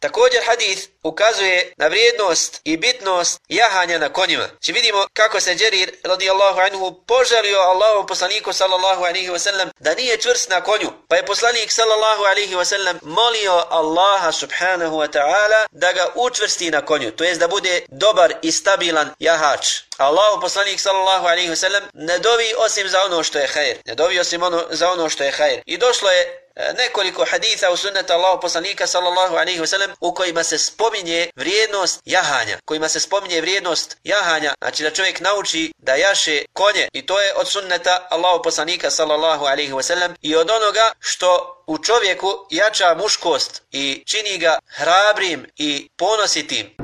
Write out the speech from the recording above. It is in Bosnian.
Također hadith ukazuje na vrijednost i bitnost jahanja na konjima. Či vidimo kako se Džerir radijallahu anhu požalio Allahom poslaniku sallallahu alaihi wasallam da nije čvrst na konju. Pa je poslanik sallallahu alaihi wasallam molio Allaha subhanahu wa ta'ala da ga učvrsti na konju. To jest da bude dobar i stabilan jahač. Allahu poslanik sallallahu alaihi wasallam ne dovi osim za ono što je hajr. Ne dovi osim ono, za ono što je hajr. I došlo je E, nekoliko haditha u sunnetu Allahu poslanika sallallahu alejhi ve sellem u kojima se spominje vrijednost jahanja, kojima se spominje vrijednost jahanja, znači da čovjek nauči da jaše konje i to je od sunneta Allahu poslanika sallallahu alejhi ve sellem i od onoga što u čovjeku jača muškost i čini ga hrabrim i ponositim.